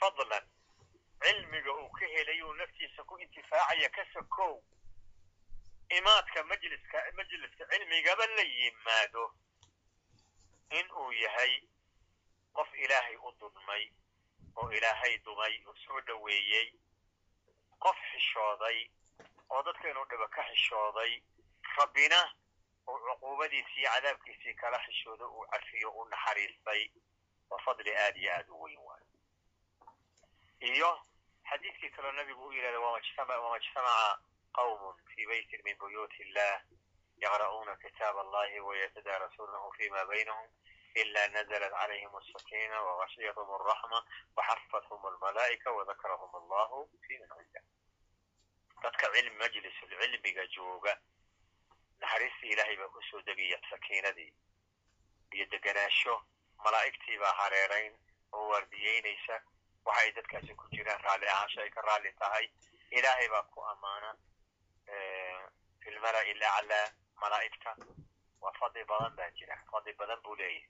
fadlan cilmiga uu ka helayuu naftiisa ku intifaacaya ka sokow. Imaadka majliska majliska cilmigaba la yimaado in uu yahay qof ilaahay u dulmay oo ilaahay dumay oo soo dhoweeyey qof xishooday oo dadka inuu dhibo ka xishooday rabbina uu cuquubadiisii cadaabkiisii kala xishoodo uu cafiyo u naxariistay. Waa fadli aad iyo aad u weyn iyo xadiidkii kaloo nabigu u yidhahda wama ijtamaca qawmun fi baytin min buyuuti illah yaqra'uuna kitaab allahi wayatadaarasuunahu fima baynahum ila naزlat calayhim asakina wagashiyathm alraxma waxafathum almalaa'ika wadakarahum allahu fi man cindah. Dadka cilmi majlisulcilmiga jooga naxariistii ilaahay baa ku soo degaya sakiinadii iyo deganaansho malaa'igtii baa hareerayn oo waardiyeynaysa waxay dadkaasi ku jiraan raalli ahaansho ay ka raalli tahay ilaahay baa ku ammaana fi lmala'i laclaa malaa'igta waa fadli badan baa jira fadli badan buu leeyahay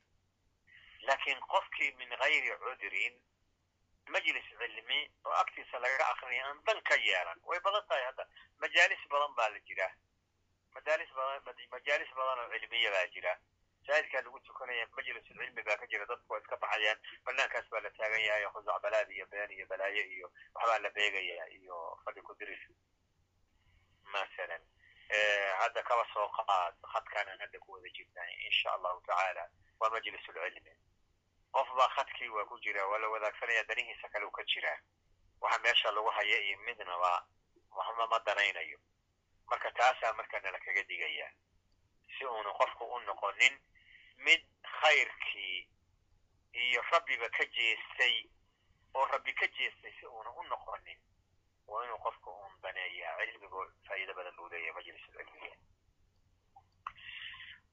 laakiin qofkii min gayri cudrin majlis cilmi oo agtiisa lagaga akrinaya aan dan ka yeelan way badan tahay hadda majaalis badan baa la jira. Majaalis badan majaalis badan oo cilmiya baa jira masaajidkaa lagu tukanaya majlisulcilmi baa ka jira dadku waa iska baxayaan banaankaas baa la taagan yahay khusac balaad iyo been iyo balaayo iyo waxbaa la beegaya iyo fadhi ku diris masalan hadda kaba soo qaad khadkaanaan hadda ku wada jirnay insha allahu tacaala waa majlisulcilmi qof baa khadkii waa ku jira waa la wadaagsanaya danihiisa kale u ka jiraa waxa meesha lagu haya iyo midnaba waxba ma danaynayo marka taasaa marka nala kaga digaya si uunu qofku u noqonin mid khayrkii iyo rabbiba ka jeestay oo rabbi ka jeestay si uuna u noqonin waa inuu qofku uun daneeyaa cilmigu faa'iido badan buu leeyahay majlisulcilmiga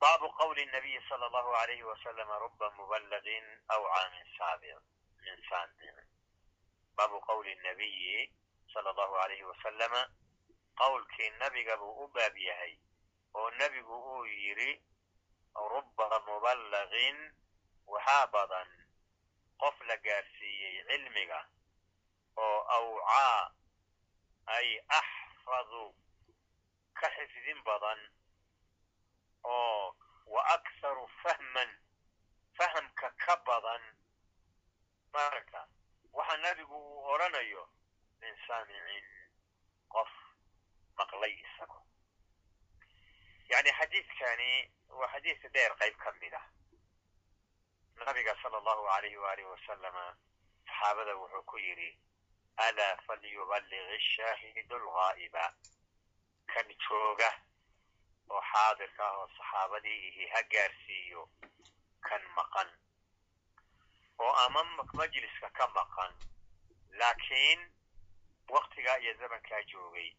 baabu qawli nabiyi sala allahu alayhi wasalama ruba mubalagin awcaa min saabic min saamic baabu qawli nabiyi sala allahu alayhi wasalama qowlkii nabiga buu u baab yahay oo nebigu uu yidhi ruba mubalagin waxaa badan qof la gaarsiiyey cilmiga oo awcaa ay axfadu ka xifdin badan oo wa akharu fahman fahamka ka badan marka waxa nebigu uu odhanayo min saamicin qof maqlay isago yani xadiidkani waa xadiis dheer qayb ka mid ah. Nabiga sala allahu alayhi waalihi wasalama saxaabada wuxuu ku yidhi alaa falyuballig ashaahidu alghaa'iba kan jooga oo xaadirka ah oo saxaabadii ihi ha gaarsiiyo kan maqan. Oo ama majliska ka maqan. Laakiin waktigaa iyo zamankaa joogay.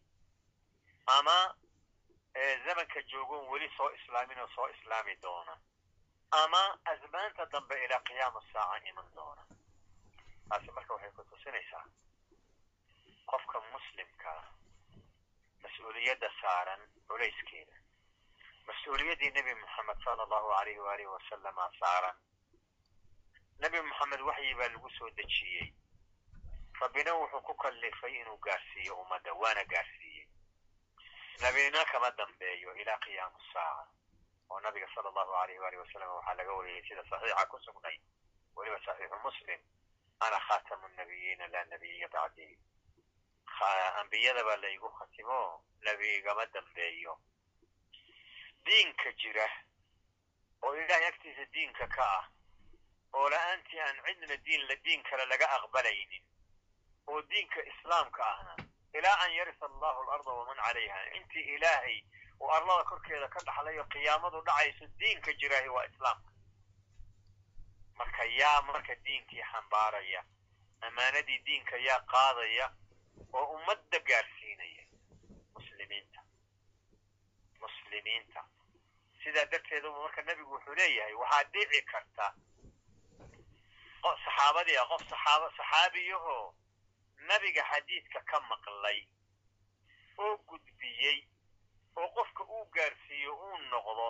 Ama zamanka joogoon weli soo islaamin oo soo islaami doona. Ama azmaanta dambe ilaa qiyaama saaca iman doona. Taasi marka waxay ku tusinaysaa qofka muslimkaa mas'uuliyadda saaran culayskeeda mas'uuliyaddii nebi moxamed sala allahu alayhi waalihi wasalama saaran. Nebi moxamed waxyi baa lagu soo dejiyey. Rabbina wuxuu ku kallifay inuu gaarsiiyo ummadda waana gaarsiiyey nabina kama dambeeyo ilaa qiyaamu saaca oo nabiga sala allahu alayh waalihi wasalam waxaa laga wariyey sida saxiixa ku sugnay weliba saxiixu muslim ana khatamu nabiyiina laa nabiya bacdii ambiyada baa laygu khatimo nebi igama dambeeyo diinka jira oo ilaahay agtiisa diinka ka ah oo la'aantii aan cidna diin la diin kale laga aqbalaynin oo diinka islaamka ahna ilaa an yarisa allahu alarda waman calayha intii ilaahay uu arlada korkeeda ka dhaxlayo qiyaamadu dhacayso diinka jiraahi waa islaamka marka yaa marka diinkii xambaaraya ammaanadii diinka yaa qaadaya oo ummadda gaarsiinaya muslimiinta muslimiinta sidaa darteeduba marka nebigu wuxuu leeyahay waxaa dhici karta saxaabadii ah qof saxaab saxaabiyahoo nabiga xadiidka ka maqlay oo gudbiyey oo qofka uu gaarsiiyo uu noqdo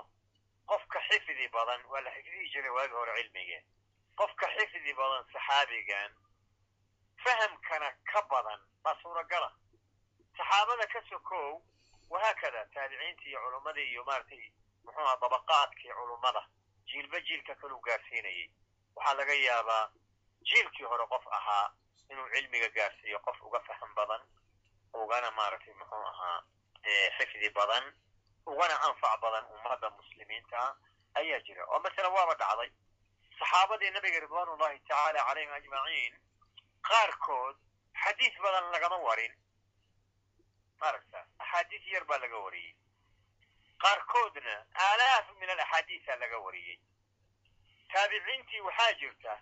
qofka xifdi badan waa la xifdihi jiray waagi hore cilmigeen. Qofka xifdi badan saxaabigan fahamkana ka badan baa suuragala. Saxaabada ka sokow wahaakada taabiciintii iyo culummadii iyo maaragtay muxuu aha dabaqaadkii culummada jiilba jiilka kaluu gaarsiinayay. Waxaa laga yaabaa jiilkii hore qof ahaa inuu cilmiga gaarsiiyo qof uga faham badan ugana maaragtay muxuu ahaa xifdi badan ugana anfac badan ummadda muslimiinta ayaa jira. oo masalan waaba dhacday saxaabadii nabiga ridwaan ullahi tacaala calayhim ajmaciin qaarkood xadiis badan lagama warin. Maaragta axaadiis yar baa laga wariyey. Qaarkoodna aalaaf min alaxaadiisa laga wariyey. Taabiciintii waxaa jirta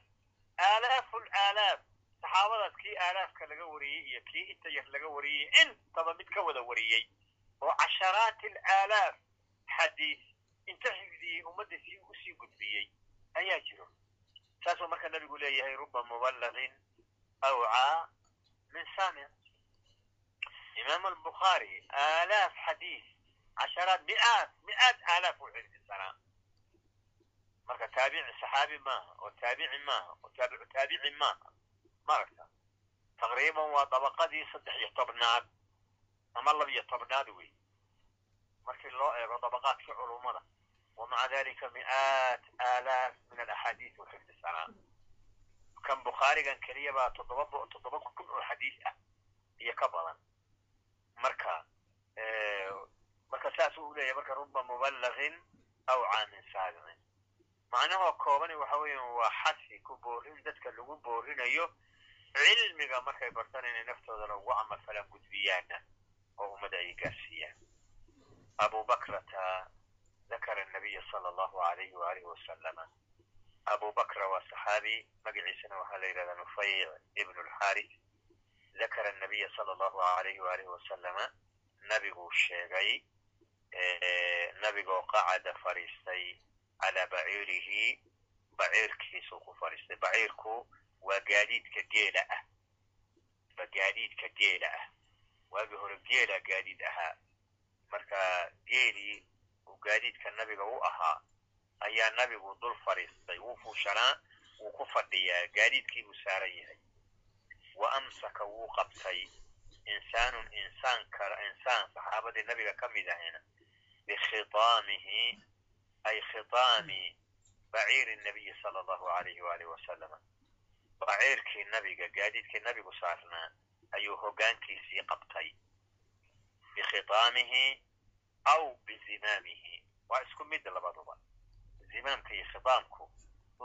aalaafu laalaaf saxaabadaas kii aalaafka laga wariyey iyo kii inta yar laga wariyey intaba mid ka wada wariyey oo casharaati alaalaaf xadiis inta xifdiyey ummadda si u sii gudbiyey ayaa jiro. Saasuu marka nabigu leeyahay ruba muballagin awcaa min saamic imaam albukhaari aalaaf xadiis casharaat miaat mi'aat aalaaf u xifdisanaa marka taabici saxaabi maaha oo taabici maaha oo taabicu taabici maaha maaragta taqriiban waa dabaqadii saddex iyo tobnaad ama labiyo tobnaad wey markii loo eego dabaqaadkii culummada wa maca dalika mi'aat aalaaf min alaxaadiis u xifdisanaa kan bukhaarigan keliya baa toddoba toddoba kun oo xadiis ah iyo ka badan marka marka saas u leeyahay marka ruba muballagin awcaa min saabicin macnahoo koobani waxa weeya waa xasi ku boorin dadka lagu boorinayo cilmiga markay bartaan inay naftoodana ugu camal falan gudbiyaana oo ummadda ay gaarsiiyaan abu bakrata dakara nabiya sala allahu alayhi waalihi wasalama abu bakra waa saxaabi magaciisana waxaa la yidhahdaa nufayc ibnu lxaris dakara nabiya sala allahu alayhi waalihi wasalama nabiguu sheegay nabigoo qacada fadhiistay calaa baciirihi baciirkiisuu ku fadhiistay baciirku waa gaadiidka geela ah. Waa gaadiidka geela ah. Waagii hore geela gaadiid ahaa. Marka geelii uu gaadiidka nabiga u ahaa ayaa nabigu dul fadhiistay wuu fuushanaa wuu ku fadhiyaa. Gaadiidkii buu saaran yahay. Wa amsaka wuu qabtay. Insaanun insaan kala insaan saxaabadii nabiga ka mid ahayna bikhitaamihi ay khitaami baciiri nabiyi sala allahu alayhi waalihi wasalama baciirkii nabiga gaadiidkii nabigu saarnaa ayuu hoggaankiisii qabtay. Bikhitaamihi aw bizimaamihi waa isku mid labaduba. Zimaamka iyo khitaamku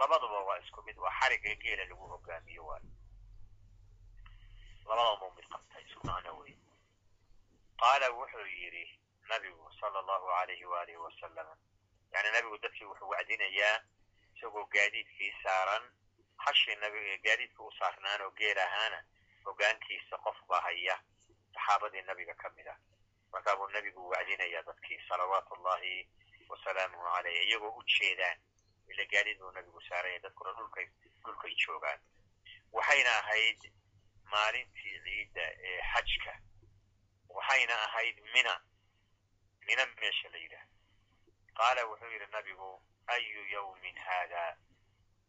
labaduba waa isku mid. Waa xariga geela lagu hogaamiyo waay labadaba mid qabtay isku macno wey qaala wuxuu yidhi nabigu sala allahu alayhi waalihi wasalama yani nabigu dadkii wuxuu wacdinayaa isagoo gaadiidkii saaran hashii nabiga gaadiidka u saarnaan oo geel ahaana hogaankiisa qof baa haya saxaabadii nabiga ka mid ah markaa buu nabigu wacdinayaa dadkii salawaatu ullahi wasalaamuhu caleyh iyagoo u jeedaan ila gaadiid buu nabigu saaranya dadkuna dhulkay dhulkay joogaan waxayna ahayd maalintii ciidda ee xajka waxayna ahayd mina mina meesha la yidhaah qaala wuxuu yidhi nabigu ayu yawmin haada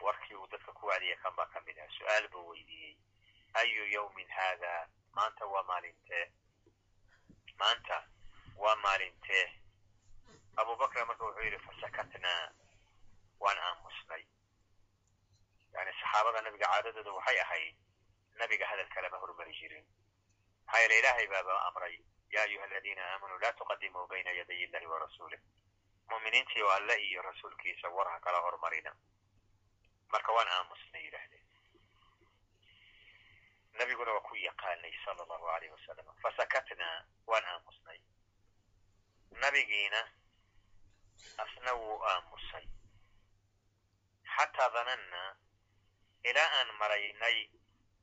warkii uu dadka ku wacdiya kan baa ka mid ah su'aal buu weydiiyey ayu yawmin haada maanta waa maalintee maanta waa maalintee abubakr marka wuxuu yidhi fasakatnaa waan aamusnay yani saxaabada nabiga caadadooda waxay ahayd nabiga hadalka lama hormari jirin maxaa yeele ilaahay baaba amray ya ayuha aladiina aamanuu laa tuqadimuu bayna yaday illahi wa rasuulih mu'miniintii oo alle iyo rasuulkiisa war ha kala hormarina marka waan aamusnay yidhaahdeen nabiguna waa ku yaqaanay sala allahu alayh wasalam fasakatnaa waan aamusnay nabigiina asna wuu aamusay. Xataa danannaa ilaa aan maraynay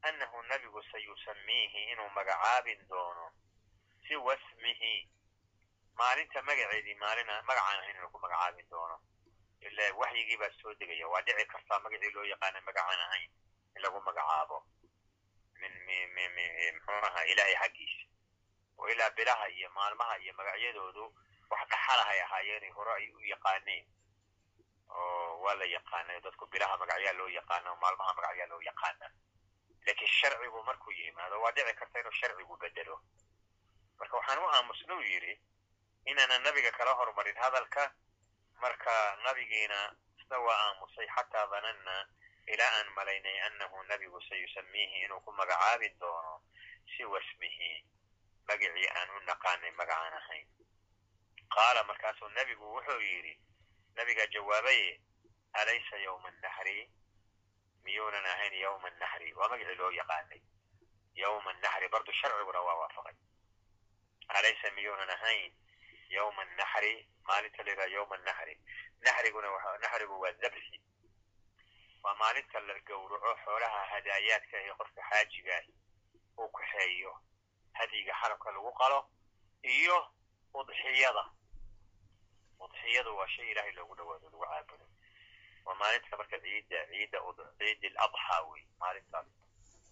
annahu nabigu sayusamiihi inuu magacaabin doono si wasmihi maalinta magaceedii maalina magacaan ahayn inuu ku magacaabin doono ila waxyigii baa soo degaya. Waa dhici kartaa magacii loo yaqaana magacaan ahayn in lagu magacaabo. Min ahaa ilaahay xaggiisa. Oo ilaa bilaha iyo maalmaha iyo magacyadoodu wax dhaxalahay ahaayeenay hore ay u yaqaaneen. Oo waa la yaqaana dadku bilaha magacyaa loo yaqaana oo maalmaha magacyaa loo yaqaana. Laakiin sharcigu markuu yimaado waa dhici karta inuu sharcigu bedelo marka waxaan u aamusna u yidhi inaanan nabiga kala hormarin hadalka marka nabigiina waa aamusay xataa dananna ilaa aan malaynay annahu nabigu sayusamiihi inuu ku magacaabin doono siwa smihi magacii aan u naqaanay magacaan ahayn. Qaala markaasuu nebigu wuxuu yidhi nabigaa jawaabaye alaysa yowma naxri miyuunan ahayn yowma naxri waa magacii loo yaqaanay. Yowma naxri bardu sharciguna waa waafaqay. Alaysa miyuunan ahayn yowma naxri maalinta la yidhaha yowma naxri naxriguna naxrigu waa dabxi waa maalinta la gowraco xoolaha hadaayaadka ee qofka xaajigaah uu kaxeeyo hadyiga xarabka lagu qalo iyo udxiyada udxiyadu waa shay ilaahay loogu dhawaado lagu caabudo waa maalinta marka ciidda ciidda ciid iladxaa wey maalintaas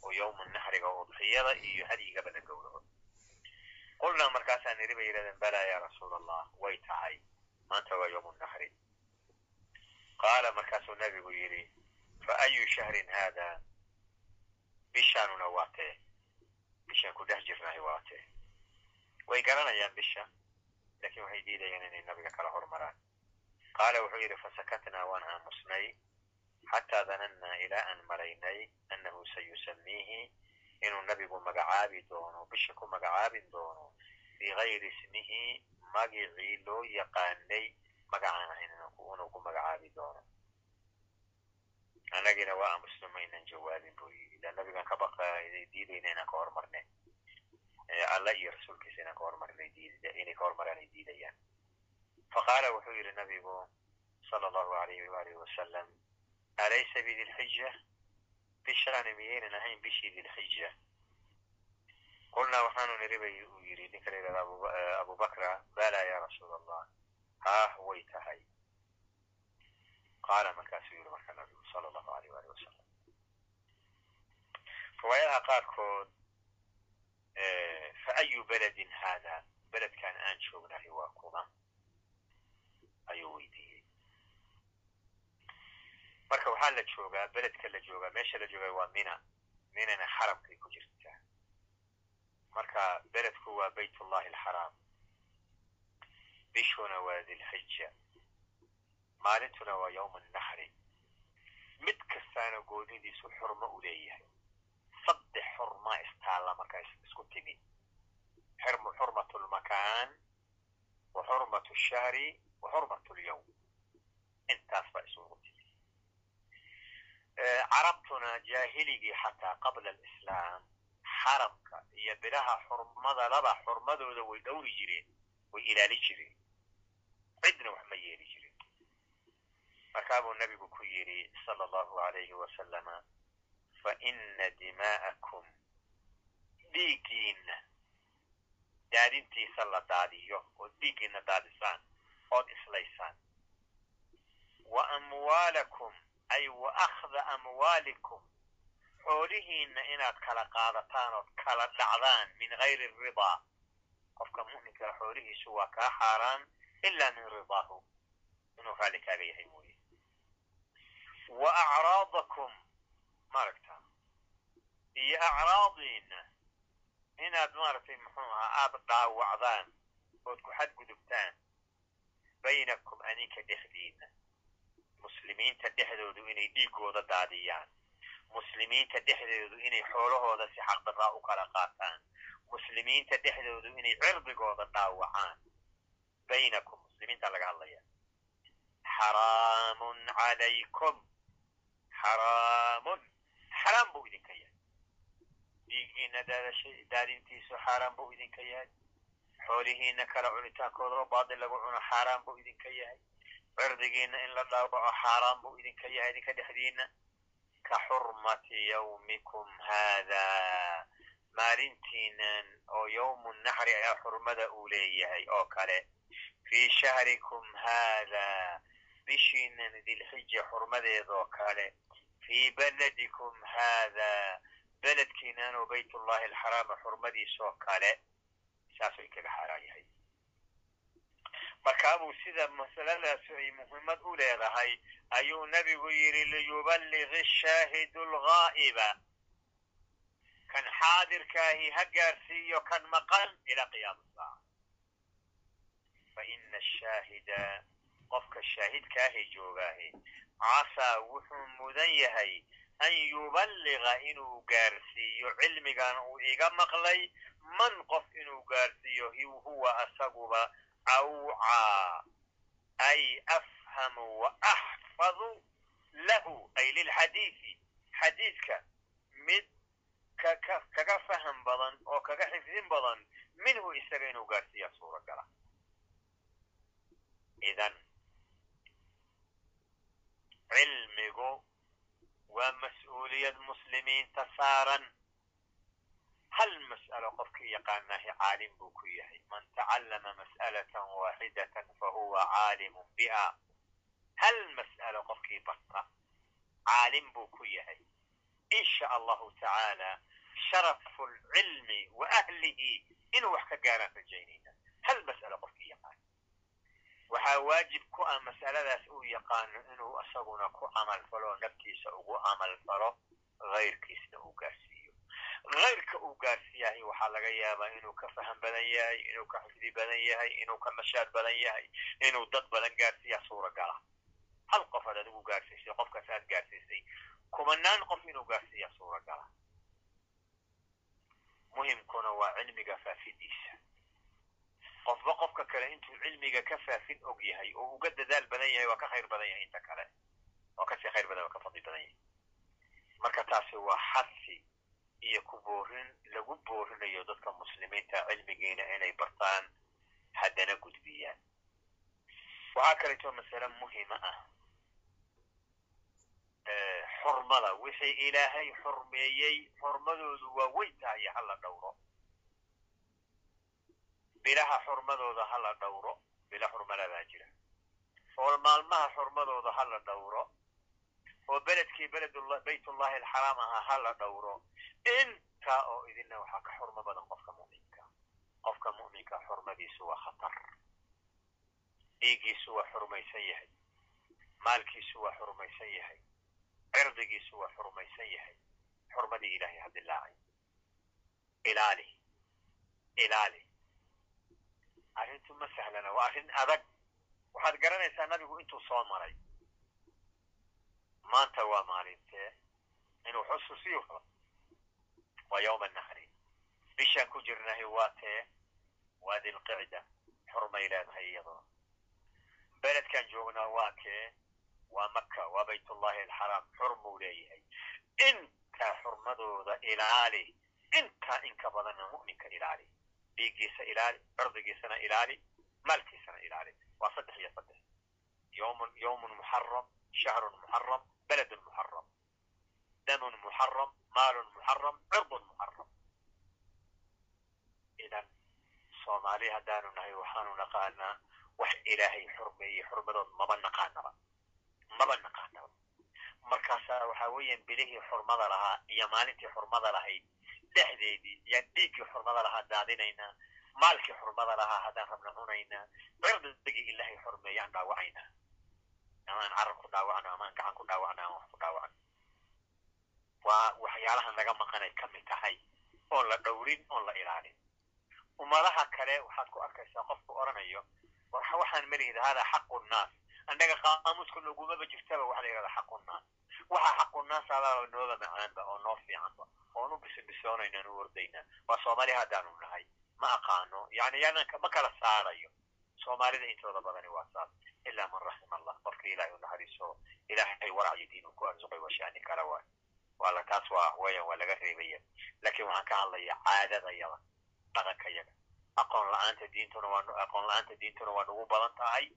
oo yowma naxriga udxiyada iyo hadyigaba la gowraco qulnaa markaasaa niri bay yidhahdeen balaa ya rasuul allah way tahay maanta waa yowmu naxri qaala markaasuu nabigu yidhi fa ayu shahrin haada bishaanuna waa tee bishaan ku dhex jirnahay waa tee way garanayaan bisha laakiin waxay diidayaan inay nabiga kala hormaraan qaala wuxuu yidhi fasakatnaa waan aamusnay xataa danannaa ilaa aan malaynay annahu sayusamiihi inuu nabigu magacaabi doono bisha ku magacaabin doono bigayri ismihi magicii loo yaqaanay magacaan inuu ku magacaabi doono annagina waa aamusno ma jawaabin buu yidhi ila nabigan ka diidayna inaan ka hormarne alla iyo rasuulkiisa inaan ka hormarinay inay ka hormaraan ay diidayaan faqaala wuxuu yidhi nabigu sala allahu alayhi waalihi wasalam alaysa bidilxija bishaani miyaynan ahayn bishii dilxija qulnaa waxaanu niri bay uu yidhi ninka la yidhahda abubakra bala ya rasuul allah haah way tahay. Qaala markaasuu yidhi marka nabigu sala allahu alayh waalihi wasalam riwaayadaha qaarkood fa ayu beledin haada? Beledkan aan joognahay waa kuma. Ayuu weydiiyey. Marka waxaa la joogaa beledka la joogaa meesha la joogaa waa mina. Minana xaramkay ku jirtaa marka beledku waa bayt ullahi alxaraam. Bishuna waa dilxija maalintuna waa yowma naxri mid kastaana goonidiisu xurmo u leeyahay. Saddex xurmaa istaalla markaa isku timid xurmat lmakaan wa xurmat shahri wa xurmat lyowm intaas isugu timid carabtuna jaahiligii xataa qabla alislaam xaramka iyo bilaha xurmada laba xurmadooda way dhowri jireen way ilaali jireen. Cidna wax ma yeeli jirin markaa buu nabigu ku yidhi sala allahu alayhi wasalama fa ina dimaa'akum dhiiggiinna daadintiisa la daadiyo ood dhiiggiinna daadisaan ood islaysaan. Wa amwaalakum ay wa akhda amwaalikum xoolihiinna inaad kala qaadataan ood kala dhacdaan min gayri ridaa qofka mu'minkaa xoolihiisu waa kaa xaaraan ila min ridaahu inuu raalli kaaga yahay mooye. Wa acraadakum maaragta iyo acraadiinna inaad maaragtay muxuu ahaa aada dhaawacdaan ood ku xadgudubtaan baynakum aninka dhexdiinna muslimiinta dhexdoodu inay dhiigooda daadiyaan muslimiinta dhexdoodu inay xoolahooda si xaqdarraa u kala qaataan muslimiinta dhexdoodu inay cirdigooda dhaawacaan baynakum muslimiinta laga hadlaya xaraamun calaykum xaraamun xaraam buu idinka yahay dhiigiina daadintiisu xaaraan buu idinka yahay xoolihiina kala cunitaankooda oo baadil lagu cuno xaaraan buu idinka yahay cirdigiina in la dhaawaco xaaraan buu idinka yahay idinka dhexdiina ka xurmati yawmikum haada maalintiinan oo yawmu naxri ayaa xurmada uu leeyahay oo kale fii shahrikum haada bishiinan dilxija xurmadeedoo kale fii beladikum haada beledkiinan oo baytullahi alxaraama xurmadiisoo kale saasuu inkaga xaaraan yahay markaabuu sida masaladaas ay muhiimad u leedahay ayuu nebigu yidhi liyuballig ashaahidu alghaa'iba xaadirkaahi ha gaarsiiyo kan maqan ila qiyaam saaca faina ashaahida qofka shaahidkaahi joogaahi casaa wuxuu mudan yahay an yuballiga inuu gaarsiiyo cilmigan uu iga maqlay man qof inuu gaarsiiyo huwa asaguba ay afhamu wa axfadu lahu ay lilxadiidi xadiidka mid kaga faham badan oo kaga xifdin badan minhu isaga inuu gaarsiiya suuragala idan cilmigu waa mas'uuliyad muslimiinta saaran hal mas'alo qofkii yaqaanaahi caalim buu ku yahay man fahuwa caalimun biha hal mas'alo qofkii barta caalim buu ku yahay in sha allahu tacaala sharafu lcilmi wa ahlihi inuu wax ka gaaraan rajaynayna hal mas'alo qofkii yaqaan waxaa waajib ku ah mas'aladaas uu yaqaano inuu isaguna ku camal falo naftiisa ugu camal falo hayrkiisna uu hayrka uu gaarsiiyahay waxaa laga yaabaa inuu ka faham badan yahay inuu ka xifdi badan yahay inuu ka nashaad badan yahay inuu dad badan gaarsiiya suuragala. Hal qof aad adigu gaarsiisay qofkaas aad gaarsiisay kumanaan qof inuu gaarsiiya suuragala. Muhimkuna waa cilmiga faafidiisa qofba qofka kale intuu cilmiga ka faafin og yahay oo uga dadaal badan yahay waa ka khayr badan yahay inta kale. Waa ka sii khayr badan waa ka fadli badan yahay. Marka taasi waa xadsi iyo ku boorin lagu boorinayo dadka muslimiinta cilmigiina inay bartaan haddana gudbiyaan. Waxaa kaleeto masale muhima ah xurmada. Wixii ilaahay xurmeeyey xurmadoodu waa weyn tahay hala dhowro. Bilaha xurmadooda hala dhowro bila xurmaladaa jira. Oo maalmaha xurmadooda hala dhowro oo beledkii beledullah baytullahi alxaraam ahaa hala dhowro intaa oo idinna waxaa ka xurmo badan qofka mu'minka. Qofka mu'minka xurmadiisu waa khatar. Dhiiggiisu waa xurmaysan yahay. Maalkiisu waa xurmaysan yahay. Cirdigiisu waa xurmaysan yahay. Xurmadii ilaahay ha dilaacay ilaali. Ilaali. Arrintu ma sahlana waa arrin adag. Waxaad garanaysaa nabigu intuu soo maray maanta waa maalintee inuu xusuusiyo waa yowma nahri. Bishaan ku jirnahay waa tee. Waa dilqicda xurmay leedahay iyadoo beledkan joognaa waa kee waa maka waa baytullahi alxaraam. Xurmuu leeyahay. Intaa xurmadooda ilaali intaa inka badanna mu'minka ilaali. Dhiiggiisa ilaali cirdigiisana ilaali maalkiisana ilaali. Waa saddex iyo saddex. Yowmun muxaram shahrun muxaram beledun muxaram damun muxaram maalun muxaram cirdun muxaram idan soomaali haddaanu nahay waxaanu naqaanaa wax ilaahay xurmeeyey xurmadood maba naqaanaba maba naqaanaba markaasaa waxaa weeyaan bilihii xurmada lahaa iyo maalintii xurmada lahayd dhexdeedii yaan dhiiggii xurmada lahaa daadinaynaa maalkii xurmada lahaa haddaan rabna cunaynaa cirdigii ilaahay xurmeeyaan dhaawacaynaa amaan carar ku dhaawacno amaan gacan ku dhaawacno amaan wax ku dhaawacno. Waa waxyaalahan laga maqanay ka mid tahay oon la dhowrin oon la ilaalin. Ummadaha kale waxaad ku arkaysaa qofku odhanayo waxaan malihida hada xaqu nnaas annaga qaamuuska nogumaba jirtaba waxa la yidhahda xaqu nnaas waxa xaqu nnaas abaaba nooba macaanba oo noo fiicanba oon u bisibisoonaynaan u waa soomaali haddaanu nahay ma aqaano. Yani yaanaan ma kala saarayo. Soomaalida intooda badani waa saas ilaa man raxima qofka ilahay u naxariiso ilaahay waracyo diinu ku arsuqay waa shani kale waay wala taas waa weyan waa laga reebaya laakin waxaan ka hadlaya caadada yada dhaqanka yaga aqoon la'aanta diintuna aqoon la'aanta diintuna waa nagu badan tahay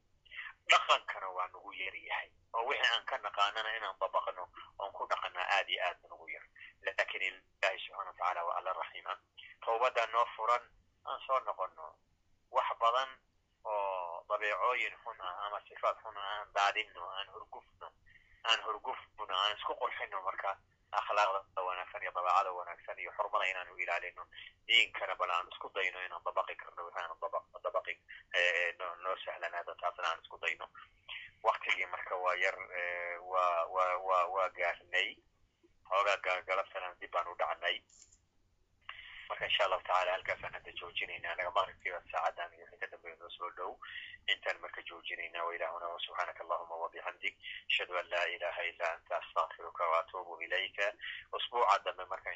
dhaqankana waa nagu yar yahay oo wixii aan ka naqaanana inaan dabaqno oon ku dhaqanaa aad iyo aad nagu yar laakiin ilahi subxana watacaala waa alla raxiima tawbadda noo furan aan soo noqono wax badan dabeecooyin xun ah ama sifaad xun ah aan daadinno aan hurgufno aan hurgufno aan isku qurxino marka akhlaaqda wanaagsan iyo dabeecada wanaagsan iyo xurmada inaanu ilaalino diinkana bal aan isku dayno inaan dabaqi karno waxaanu dabaqi noo sahlanaado taasna aan isku dayno waktigii marka waa yar waa waa waa waa gaarnay xoogaa galabsanaan dib baan u dhacnay marka insha allahu tacala halkaasaan hadda joojinayna anaga maqribkiiba saacadan iyo ka dambeeya noo soo dhow intaan marka joojinayna wailahuna subxaanaka allahuma wabixamdik ashhadu an laa ilaha illa anta astaqfiruka waatuubu ilayka usbuuca dambe marka